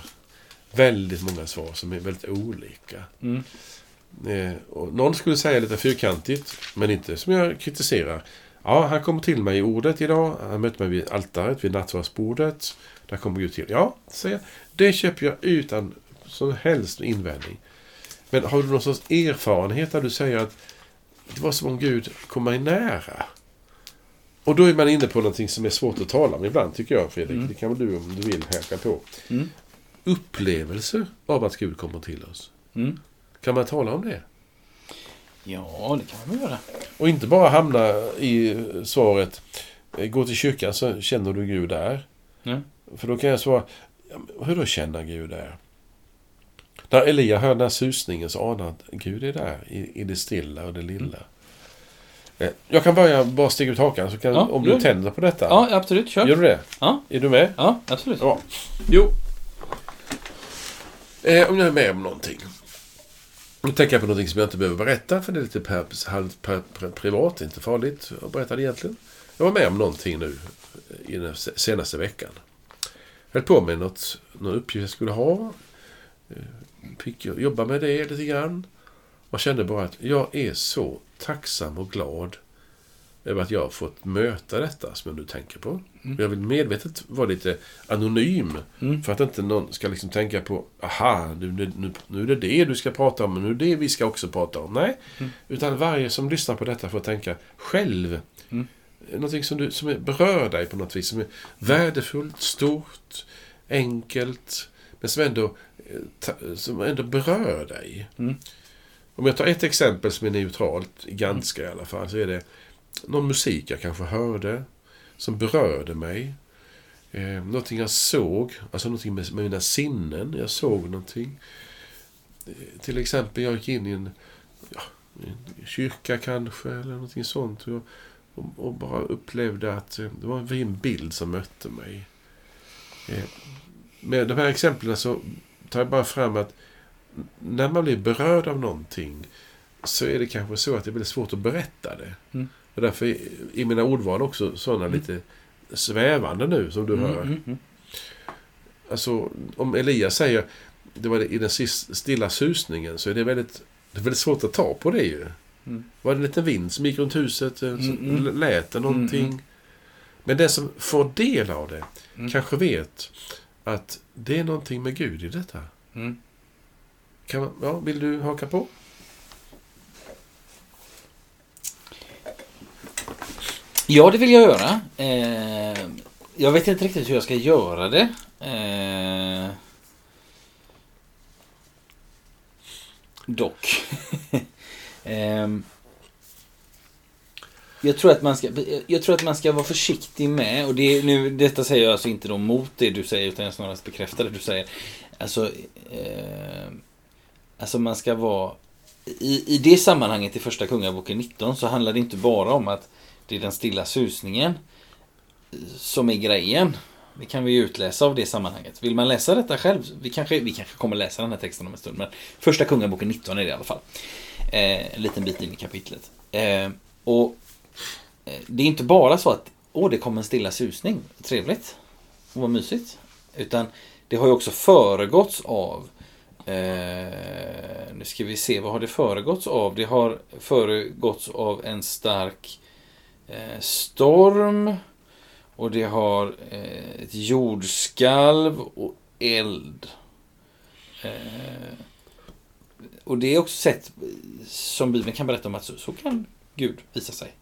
S1: Väldigt många svar som är väldigt olika.
S2: Mm.
S1: Eh, någon skulle säga lite fyrkantigt, men inte som jag kritiserar. Ja, han kommer till mig i ordet idag. Han mötte mig vid altaret, vid nattvardsbordet. Där kommer Gud till. Ja, säger jag. Det köper jag utan som helst invändning. Men har du någon sorts erfarenhet där du säger att det var som om Gud kom mig nära? Och då är man inne på någonting som är svårt att tala om ibland, tycker jag, Fredrik.
S2: Mm.
S1: Det kan väl du, om du vill, haka på.
S2: Mm.
S1: Upplevelser av att Gud kommer till oss.
S2: Mm.
S1: Kan man tala om det?
S2: Ja, det kan man göra.
S1: Och inte bara hamna i svaret eh, Gå till kyrkan så känner du Gud där.
S2: Ja.
S1: För då kan jag svara "Ja, men Hur då känna Gud där? När Elia hör den här susningen så anar han att Gud är där i, i det stilla och det lilla. Eh, Jag kan börja bara sticka ut hakan så kan,
S2: Ja,
S1: om du
S2: det.
S1: tänder på detta.
S2: Ja, absolut. Kör.
S1: Gör du det?
S2: Ja.
S1: Är du med?
S2: Ja, absolut.
S1: Ja. Jo. Eh, om jag är med om någonting. Nu tänker jag på någonting som jag inte behöver berätta för det är lite per, halvt per, per, privat, inte farligt att berätta det egentligen. Jag var med om någonting nu eh, i den senaste veckan. Jag höll på med något, någon uppgift jag skulle ha. Eh, fick jag jobba med det lite grann. Och kände bara att jag är så tacksam och glad över att jag har fått möta detta som jag nu tänker på. Jag vill medvetet vara lite anonym.
S2: Mm.
S1: För att inte någon ska liksom tänka på aha, nu, nu, nu, är det det du ska prata om, men nu är det det vi ska också prata om. Nej, utan varje som lyssnar på detta får tänka själv.
S2: Mm.
S1: Någonting som, du, som berör dig på något vis. Som är värdefullt, stort, enkelt. Men som ändå, eh, som ändå berör dig.
S2: Mm.
S1: Om jag tar ett exempel som är neutralt, ganska i alla fall, så är det någon musik jag kanske hörde som berörde mig. Eh, någonting jag såg, alltså någonting med, med mina sinnen. Jag såg någonting. Eh, till exempel, jag gick in i en, ja, en kyrka kanske, eller någonting sånt. Och, och, och bara upplevde att eh, det var en fin bild som mötte mig. Eh, med de här exemplen så tar jag bara fram att när man blir berörd av någonting så är det kanske så att det är väldigt svårt att berätta det.
S2: Mm.
S1: Och därför är, är mina ordval också sådana lite svävande nu som du
S2: Mm,
S1: hör.
S2: mm, mm.
S1: Alltså, om Elias säger det var i den stilla susningen så är det väldigt, det är väldigt svårt att ta på det ju.
S2: Mm.
S1: Var det en liten vind som gick runt huset? eh,
S2: Mm, mm.
S1: Lät det någonting?
S2: Mm,
S1: Men den som får del av det
S2: Mm.
S1: kanske vet att det är någonting med Gud i detta.
S2: Mm.
S1: Kan man, ja, vill du haka på?
S2: Ja, det vill jag göra. Eh, jag vet inte riktigt hur jag ska göra det. Eh, dock. eh, jag tror att man ska, jag tror att man ska vara försiktig med, och det, nu, detta säger jag alltså inte då mot det du säger, utan jag snarast bekräftar det du säger. Alltså, eh, alltså man ska vara, i, i det sammanhanget i första Kungaboken 19 så handlar det inte bara om att det är den stilla susningen som är grejen. Det kan vi utläsa av det sammanhanget. Vill man läsa detta själv, vi kanske, vi kanske kommer läsa den här texten om en stund, men första Kungaboken 19 är det i alla fall. Eh, en liten bit in i kapitlet. Eh, och eh, det är inte bara så att, åh, det kom en stilla susning, trevligt, och vad mysigt. Utan det har ju också föregåtts av Eh, nu ska vi se, vad har det föregåtts av? Det har föregåtts av en stark eh, storm. Och det har eh, ett jordskalv och eld. Eh, och det är också sett som Bibeln kan berätta om att så, så kan Gud visa sig.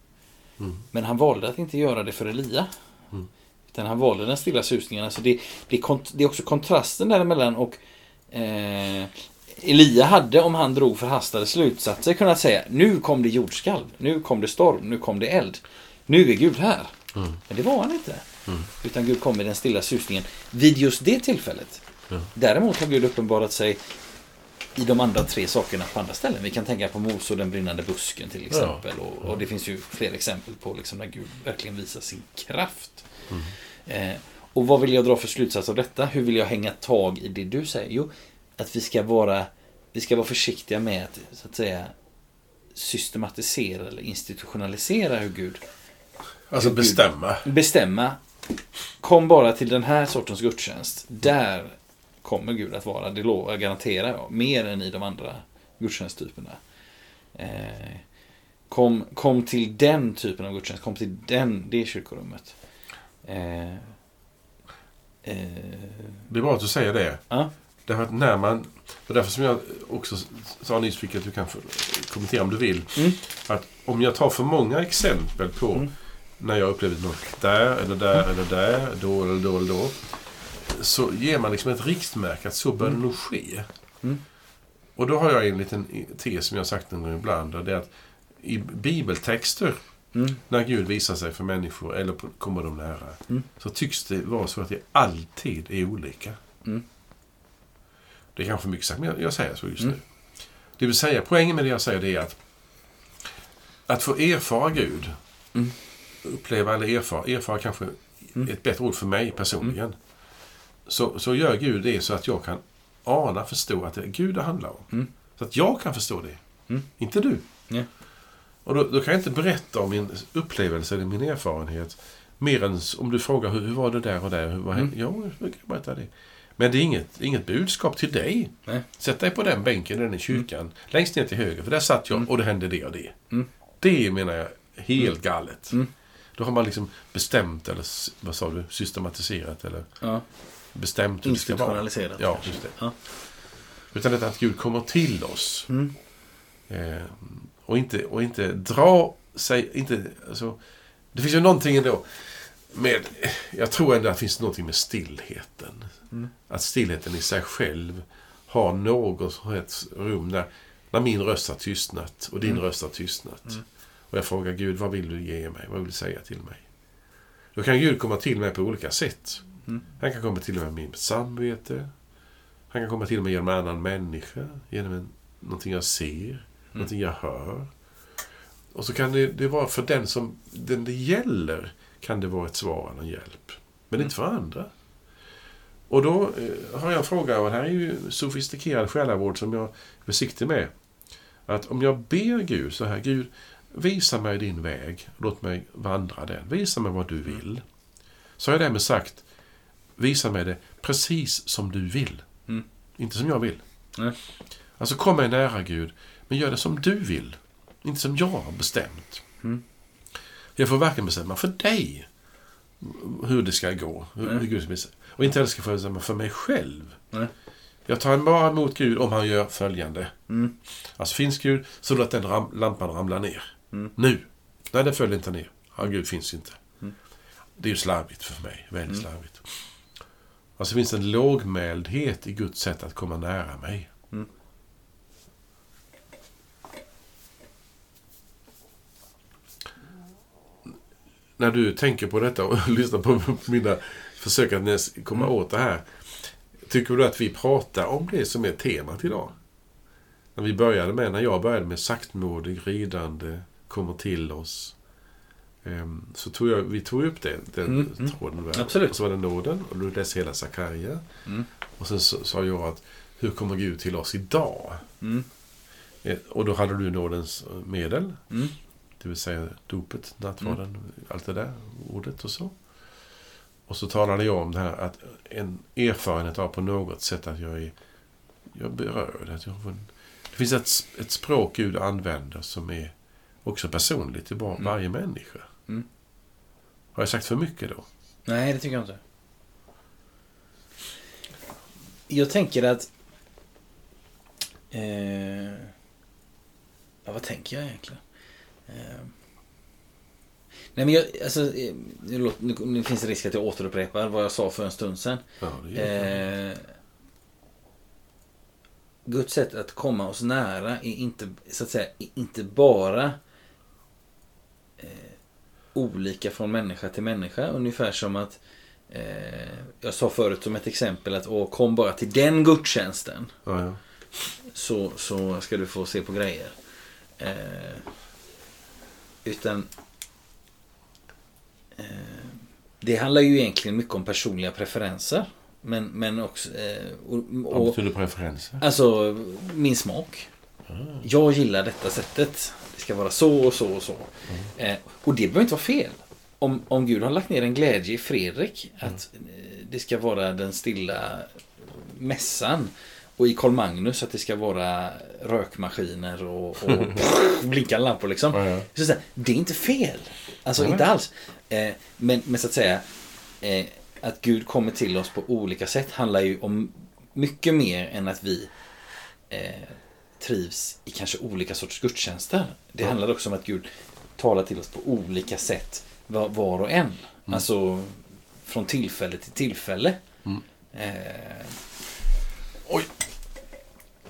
S1: Mm.
S2: Men han valde att inte göra det för Elia.
S1: Mm.
S2: Utan han valde den stilla susningen. Alltså det, det, det är också kontrasten däremellan och eh, Elia hade, om han drog förhastade slutsatser, kunnat säga nu kom det jordskalv, nu kom det storm, nu kom det eld. Nu är Gud här.
S1: Mm.
S2: Men det var han inte.
S1: Mm.
S2: Utan Gud kom med den stilla susningen vid just det tillfället.
S1: Ja.
S2: Däremot har Gud uppenbarat sig i de andra tre sakerna på andra ställen. Vi kan tänka på Mose och den brinnande busken till exempel. Och, och det finns ju fler exempel på liksom när Gud verkligen visar sin kraft.
S1: Mm.
S2: Eh, och vad vill jag dra för slutsats av detta? Hur vill jag hänga tag i det du säger? Jo, att vi ska vara, vi ska vara försiktiga med att, så att säga, systematisera eller institutionalisera hur Gud
S1: Alltså
S2: Gud.
S1: bestämma.
S2: bestämma. Kom bara till den här sortens gudstjänst. Där kommer Gud att vara. Det lovar jag, garanterar jag. Mer än i de andra gudstjänsttyperna. Eh, kom, kom till den typen av gudstjänst. Kom till den, det kyrkorummet. Eh, eh,
S1: Det är bra att du säger det.
S2: ja.
S1: Därför att när man... Och därför som jag också sa nyss, vilket du kan kommentera om du vill.
S2: Mm.
S1: Att om jag tar för många exempel på
S2: Mm.
S1: när jag upplevde något där, eller där, eller där, då eller då eller då. Så ger man liksom ett riktmärke att så bör det nog ske.
S2: Mm.
S1: Och då har jag en liten tes som jag har sagt någon gång ibland. och Det är att i bibeltexter,
S2: Mm.
S1: när Gud visar sig för människor eller kommer dem nära.
S2: Mm.
S1: Så tycks det vara så att det alltid är olika.
S2: Mm.
S1: Det är kanske mycket sagt, men jag, jag säger så just
S2: Mm.
S1: nu. Det vill säga, poängen med det jag säger det är att att få erfara Gud,
S2: Mm.
S1: uppleva eller erfara, erfara kanske
S2: Mm.
S1: ett bättre ord för mig personligen. Så, så gör Gud det så att jag kan ana, förstå att det är Gud det handlar om.
S2: Mm.
S1: Så att jag kan förstå det.
S2: Mm.
S1: Inte du.
S2: Ja.
S1: Och då, då kan jag inte berätta om min upplevelse eller min erfarenhet mer än om du frågar hur, hur var det där och där. Hur var
S2: Mm.
S1: Ja, jag kan berätta det. Men det är inget, inget budskap till dig.
S2: Nej.
S1: Sätt dig på den bänken den i kyrkan. Längst ner till höger, för där satt jag
S2: Mm.
S1: och det hände det och det.
S2: Mm.
S1: Det menar jag helt galet.
S2: Mm.
S1: Då har man liksom bestämt eller vad sa du, systematiserat eller
S2: Ja.
S1: bestämt hur det ska vara. Ja, just det.
S2: Ja.
S1: Utan detta att Gud kommer till oss.
S2: Mm.
S1: Eh, och, inte, och inte dra sig... Inte, alltså, det finns ju någonting ändå med... Jag tror ändå att det finns någonting med stillheten.
S2: Mm.
S1: Att stillheten i sig själv har något sorts rum där när min röst har tystnat och din
S2: Mm.
S1: röst har tystnat.
S2: Mm.
S1: Och jag frågar Gud, vad vill du ge mig? Vad vill du säga till mig? Då kan Gud komma till mig på olika sätt.
S2: Mm.
S1: Han kan komma till mig med mitt samvete. Han kan komma till mig genom en annan människa. Genom en, någonting jag ser. Någonting jag hör. Och så kan det, det vara för den som den det gäller kan det vara ett svar eller en hjälp. Men inte för andra. Och då eh, har jag en fråga, och det här är ju sofistikerad själavård som jag är försiktig med. Att om jag ber Gud så här, Gud, visa mig din väg, låt mig vandra den. Visa mig vad du vill. Så har jag därmed sagt, visa mig det precis som du vill.
S2: Mm.
S1: Inte som jag vill.
S2: Nej.
S1: Alltså kom mig nära Gud, men gör det som du vill. Inte som jag har bestämt.
S2: Mm.
S1: Jag får varken bestämma för dig hur det ska gå. Hur, hur Gud ska bestämma. Och inte heller ska jag få bestämma för mig själv.
S2: Nej.
S1: Jag tar bara emot Gud om han gör följande.
S2: Mm.
S1: Alltså finns Gud, så låt den ram, lampan ramla ner.
S2: Mm.
S1: Nu. Nej, den följer inte ner. Ja, Gud finns inte.
S2: Mm.
S1: Det är ju slarvigt för mig. Väldigt
S2: Mm.
S1: slarvigt. Alltså finns det en lågmäldhet i Guds sätt att komma nära mig.
S2: Mm.
S1: När du tänker på detta och lyssnar på mina försök att komma
S2: Mm.
S1: åt det här. Tycker du att vi pratar om det som är temat idag? När vi började med, när jag började med saktmodig ridande, kommer till oss. Ehm, Så tog jag, vi tog upp det, den
S2: Mm, mm.
S1: tråden där.
S2: Absolut.
S1: Och så var det nåden och du läste hela Sakarja.
S2: Mm.
S1: Och sen sa jag att hur kommer Gud till oss idag?
S2: Mm.
S1: Eh, Och då hade du nådens eh, medel.
S2: Mm.
S1: Det vill säga dopet, nattvarden, allt det där, ordet och så. Och så talade jag om det här att en erfarenhet av på något sätt att jag är jag berörd. Att jag en, det finns ett, ett språk Gud använder som är också personligt till var,
S2: Mm.
S1: varje människa.
S2: Mm.
S1: Har jag sagt för mycket då?
S2: Nej, det tycker jag inte. Jag tänker att... Eh, ja, vad tänker jag egentligen? Eh, nej, men jag... Alltså, eh, nu, nu, finns det risk att jag återupprepar vad jag sa för en stund sedan.
S1: Ja.
S2: Eh, Guds sätt att komma oss nära är inte, så att säga, inte bara eh, olika från människa till människa. Ungefär som att eh, jag sa förut som ett exempel att Åh, kom bara till den gudstjänsten
S1: Ja, ja.
S2: så, så ska du få se på grejer. Eh, utan eh, det handlar ju egentligen mycket om personliga preferenser. Men, men också... Eh, och,
S1: Vad
S2: och,
S1: betyder preferenser?
S2: alltså min smak.
S1: Ah.
S2: Jag gillar detta sättet. Det ska vara så och så och så. Eh, och det behöver inte vara fel. Om om, Gud har lagt ner en glädje i Fredrik att eh, det ska vara den stilla mässan och i Karl Magnus att det ska vara rökmaskiner och, och blinkande lampor liksom.
S1: Ja, ja.
S2: Så det är inte fel. Alltså
S1: Nej.
S2: inte alls. Eh, men, men så att säga eh, att Gud kommer till oss på olika sätt handlar ju om mycket mer än att vi eh, trivs i kanske olika sorts gudstjänster. Det
S1: Ja.
S2: handlar också om att Gud talar till oss på olika sätt var, var och en. Alltså från tillfälle till tillfälle.
S1: Mm.
S2: Eh,
S1: Oj.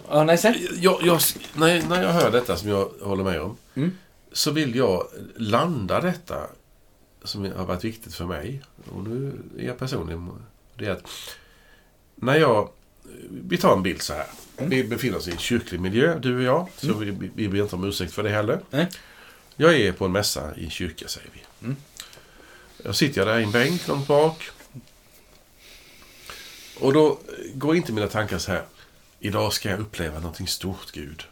S2: Ja, nej, sen.
S1: Jag, jag, när, när jag hör detta som jag håller med om.
S2: Mm.
S1: Så vill jag landa detta som har varit viktigt för mig. Och nu är jag personlig. Det är att när jag... Vi tar en bild så här. Vi befinner oss i en kyrklig miljö, du och jag. Så vi, vi ber inte om ursäkt för det heller. Jag är på en mässa i en kyrka, säger vi.
S2: Mm.
S1: Jag sitter där i en bänk långt bak. Och då går inte mina tankar så här. Idag ska jag uppleva någonting stort, Gud.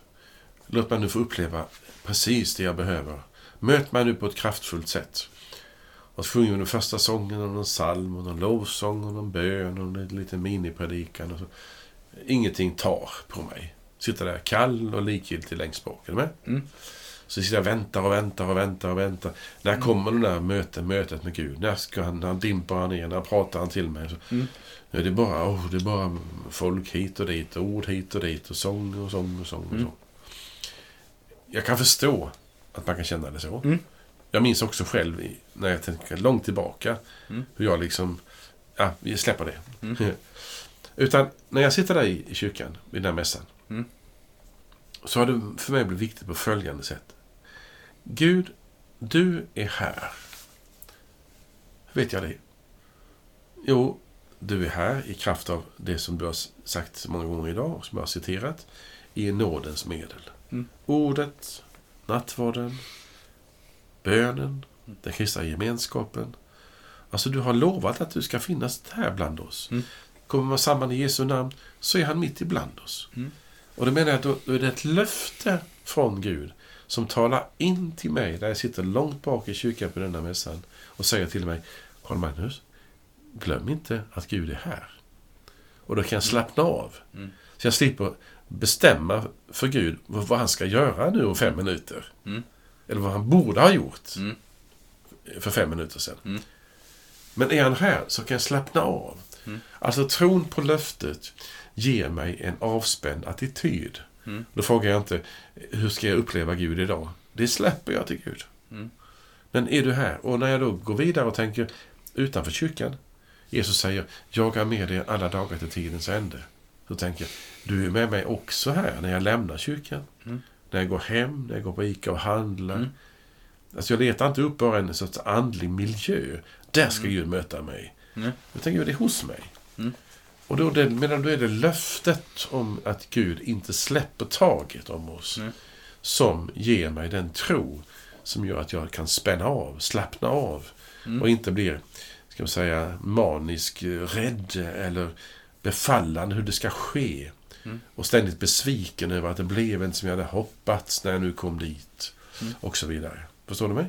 S1: Låt mig nu få uppleva precis det jag behöver. Möt mig nu på ett kraftfullt sätt. Och så sjunger vi den första sången och någon psalm och någon lovsång och någon bön och en liten minipredikan. Och så. Ingenting tar på mig. Sitter där kall och likgiltig längst bak. Är du med?
S2: Mm.
S1: Så sitter jag och väntar och väntar och väntar och väntar. När kommer det där mötet, mötet med Gud? När ska han, när dimper han ner? När pratar han till mig? Så,
S2: Mm.
S1: ja, det, är bara, oh, det är bara folk hit och dit, och ord hit och dit och sång och sång och sång. Och
S2: Mm.
S1: sång. Jag kan förstå att man kan känna det så.
S2: Mm.
S1: Jag minns också själv när jag tänker långt tillbaka
S2: Mm.
S1: hur jag liksom... Ja, vi släpper det.
S2: Mm.
S1: Utan när jag sitter där i, i kyrkan, vid den här mässan.
S2: Mm.
S1: Så har det för mig blivit viktigt på följande sätt. Gud, du är här. Hur vet jag det? Jo, du är här i kraft av det som du har sagt så många gånger idag och som jag har citerat. I nådens medel.
S2: Mm.
S1: Ordet, nattvarden, bönen, den kristna gemenskapen. Alltså du har lovat att du ska finnas här bland oss.
S2: Mm.
S1: Kommer man samman i Jesu namn så är han mitt ibland oss.
S2: Mm.
S1: Och då menar jag att då, då är det ett löfte från Gud som talar in till mig där jag sitter långt bak i kyrkan på denna mässan och säger till mig Karl Magnus, glöm inte att Gud är här. Och då kan jag slappna av.
S2: Mm.
S1: Så jag slipper bestämma för Gud vad vad han ska göra nu om fem minuter.
S2: Mm.
S1: Eller vad han borde ha gjort
S2: Mm.
S1: för fem minuter sedan.
S2: Mm.
S1: Men är han här så kan jag slappna av.
S2: Mm.
S1: Alltså tron på löftet ger mig en avspänd attityd.
S2: Mm.
S1: Då frågar jag inte hur ska jag uppleva Gud idag? Det släpper jag till Gud.
S2: Mm.
S1: Men är du här? Och när jag då går vidare och tänker utanför kyrkan. Jesus säger, jag är med er alla dagar till tidens ände. Så tänker jag, du är med mig också här när jag lämnar kyrkan.
S2: Mm.
S1: När jag går hem, när jag går på Ica och handlar.
S2: Mm.
S1: Alltså jag letar inte upp bara en sorts andlig miljö. Där ska Gud möta mig.
S2: Mm.
S1: Utan Gud är hos mig.
S2: Mm.
S1: Och då, det, medan då är det löftet om att Gud inte släpper taget om oss.
S2: Mm.
S1: Som ger mig den tro som gör att jag kan spänna av, slappna av.
S2: Mm.
S1: Och inte blir, ska man säga, manisk, rädd eller befallande hur det ska ske.
S2: Mm.
S1: Och ständigt besviken över att det blev inte som jag hade hoppats när jag nu kom dit.
S2: Mm.
S1: Och så vidare. Förstår du mig?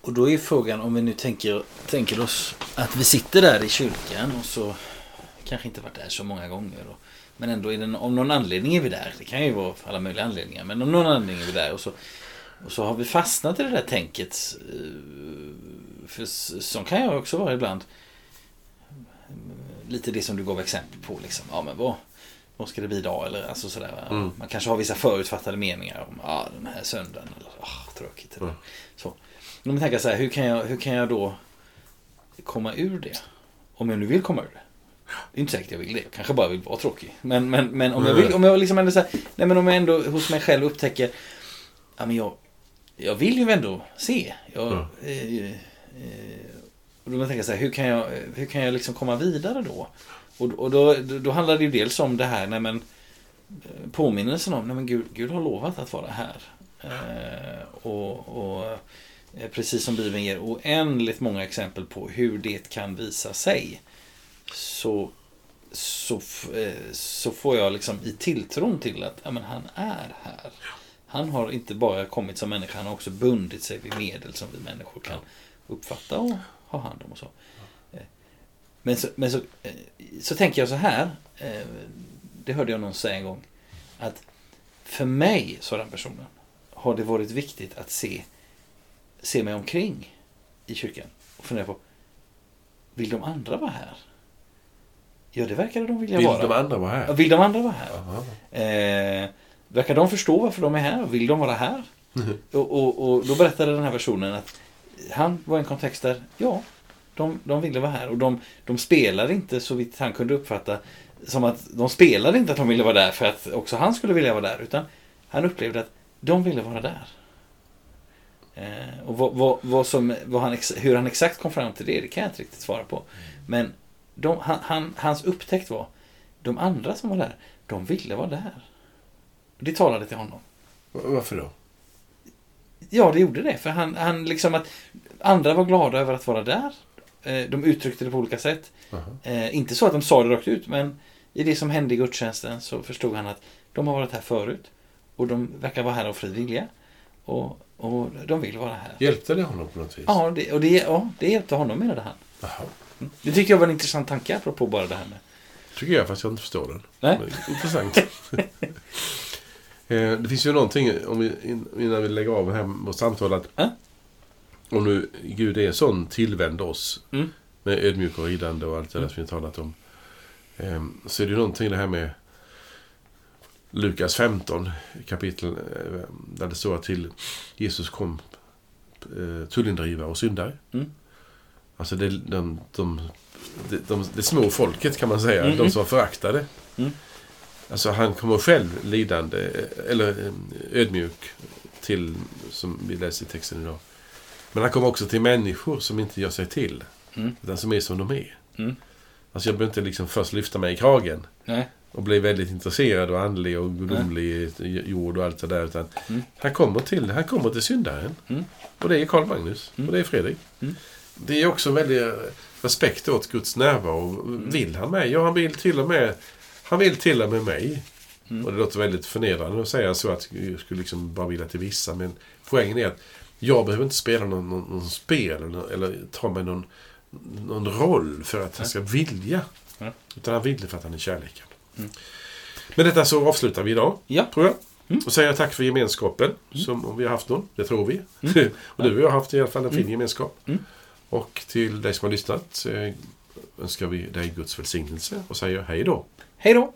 S2: Och då är frågan om vi nu tänker, tänker oss att vi sitter där i kyrkan och så kanske inte varit där så många gånger. Och, men ändå är det, om någon anledning är vi där. Det kan ju vara alla möjliga anledningar. Men om någon anledning är vi där och så, och så har vi fastnat i det där tänket. eh, För så kan jag också vara ibland. Lite det som du gav exempel på. Liksom. Ja, men vad, vad ska det bli idag? Eller, alltså sådär?
S1: Mm.
S2: Man kanske har vissa förutfattade meningar om ah, den här söndagen. Eller, ah, tråkigt. Eller,
S1: Mm.
S2: så. Men man tänker så här, hur kan, jag, hur kan jag då komma ur det? Om jag nu vill komma ur det. Det är inte säkert jag vill det. Jag kanske bara vill vara tråkig. Men, men, men om jag vill, om jag liksom ändå så här, nej men om jag ändå hos mig själv upptäcker, ja men jag, jag vill ju ändå se. Jag,
S1: Mm.
S2: eh, eh, och då tänker jag så här, hur kan jag, hur kan jag liksom komma vidare då? Och, och då, då, handlar det ju dels om det här, nej men eh, påminnelsen om, nej men Gud, Gud har lovat att vara här. Eh, och, och precis som Bibeln ger oändligt många exempel på hur det kan visa sig. Så, så, eh, så får jag liksom i tilltron till att ja, men han är här. Han har inte bara kommit som människa, han har också bundit sig vid medel som vi människor kan uppfatta och ha hand om och så. Eh, Men så, men så, eh, så tänker jag så här, eh, det hörde jag någon säga en gång, att för mig, sa den personen, har det varit viktigt att se, se mig omkring i kyrkan och fundera på, vill de andra vara här? Ja, det verkar de vilja
S1: Vill
S2: vara.
S1: de andra vara
S2: Ja,
S1: här?
S2: Vill de andra vara här? Eh, verkar de förstå varför de är här? Vill de vara här? Och, och, och då berättade den här personen att han var i en kontext där, ja, de, de ville vara här. Och de, de spelade inte, så vitt han kunde uppfatta, som att de spelade inte att de ville vara där för att också han skulle vilja vara där. Utan han upplevde att de ville vara där. Eh, och vad, vad, vad som, han, hur han exakt kom fram till det, det kan jag inte riktigt svara på. Men de, han, han, hans upptäckt var, de andra som var där, de ville vara där. Det talade till honom.
S1: Varför då?
S2: Ja, det gjorde det. För han, han liksom att andra var glada över att vara där. Eh, De uttryckte det på olika sätt.
S1: Jaha.
S2: Eh, inte så att de sa det rakt ut, men i det som hände i gudstjänsten så förstod han att de har varit här förut. Och de verkar vara här av fri vilja. Och, och de vill vara här.
S1: Hjälpte det honom på något vis?
S2: Ja, det, och det, ja, det hjälpte honom menade han.
S1: Jaha.
S2: Mm. Det tycker jag var en intressant tanke apropå bara det här med.
S1: Tycker jag, fast jag inte förstår den.
S2: Nej.
S1: Men, intressant. Eh, det finns ju någonting, om vi, in- innan vi lägger av här vårt samtal, att
S2: Ja.
S1: om nu Gud är sån tillvänd oss
S2: Mm.
S1: med ödmjuk och ridande och allt det där
S2: Mm.
S1: som vi har talat om. Eh, så är det ju någonting det här med Lukas 15 kapitel eh, där det står att till Jesus kom eh, tullindrivare och syndare.
S2: Mm.
S1: Alltså det, de, de, de, de, det små folket kan man säga,
S2: Mm,
S1: de som var föraktade.
S2: Mm.
S1: Alltså han kommer själv lidande, eller eh, ödmjuk till, som vi läser i texten idag. Men han kommer också till människor som inte gör sig till.
S2: Mm.
S1: Utan som är som de är.
S2: Mm.
S1: Alltså jag behöver inte liksom först lyfta mig i kragen
S2: Nej.
S1: Och bli väldigt intresserad och andlig och gudomlig jord och allt det där. Utan
S2: Mm.
S1: han, kommer till, han kommer till syndaren.
S2: Mm.
S1: Och det är Karl Magnus.
S2: Mm.
S1: Och det är Fredrik.
S2: Mm.
S1: Det är också en väldig respekt åt Guds närvaro.
S2: Mm.
S1: Vill han mig? Ja, han vill till och med, han vill till och med mig. Och det låter väldigt förnedrande att säga så att jag skulle liksom bara vilja till vissa. Men poängen är att jag behöver inte spela någon, någon, någon spel eller, eller ta mig någon, någon roll för att han ska vilja. Utan han vill för att han är kärleken.
S2: Mm.
S1: Med detta så avslutar vi idag,
S2: Ja.
S1: tror jag.
S2: Mm.
S1: Och säger tack för gemenskapen, som om vi har haft någon. Det tror vi.
S2: Mm.
S1: och du och jag har haft i alla fall en fin
S2: Mm.
S1: gemenskap.
S2: Mm.
S1: Och till dig som har lyssnat eh, önskar vi dig Guds välsignelse och säger hej då.
S2: Hej då!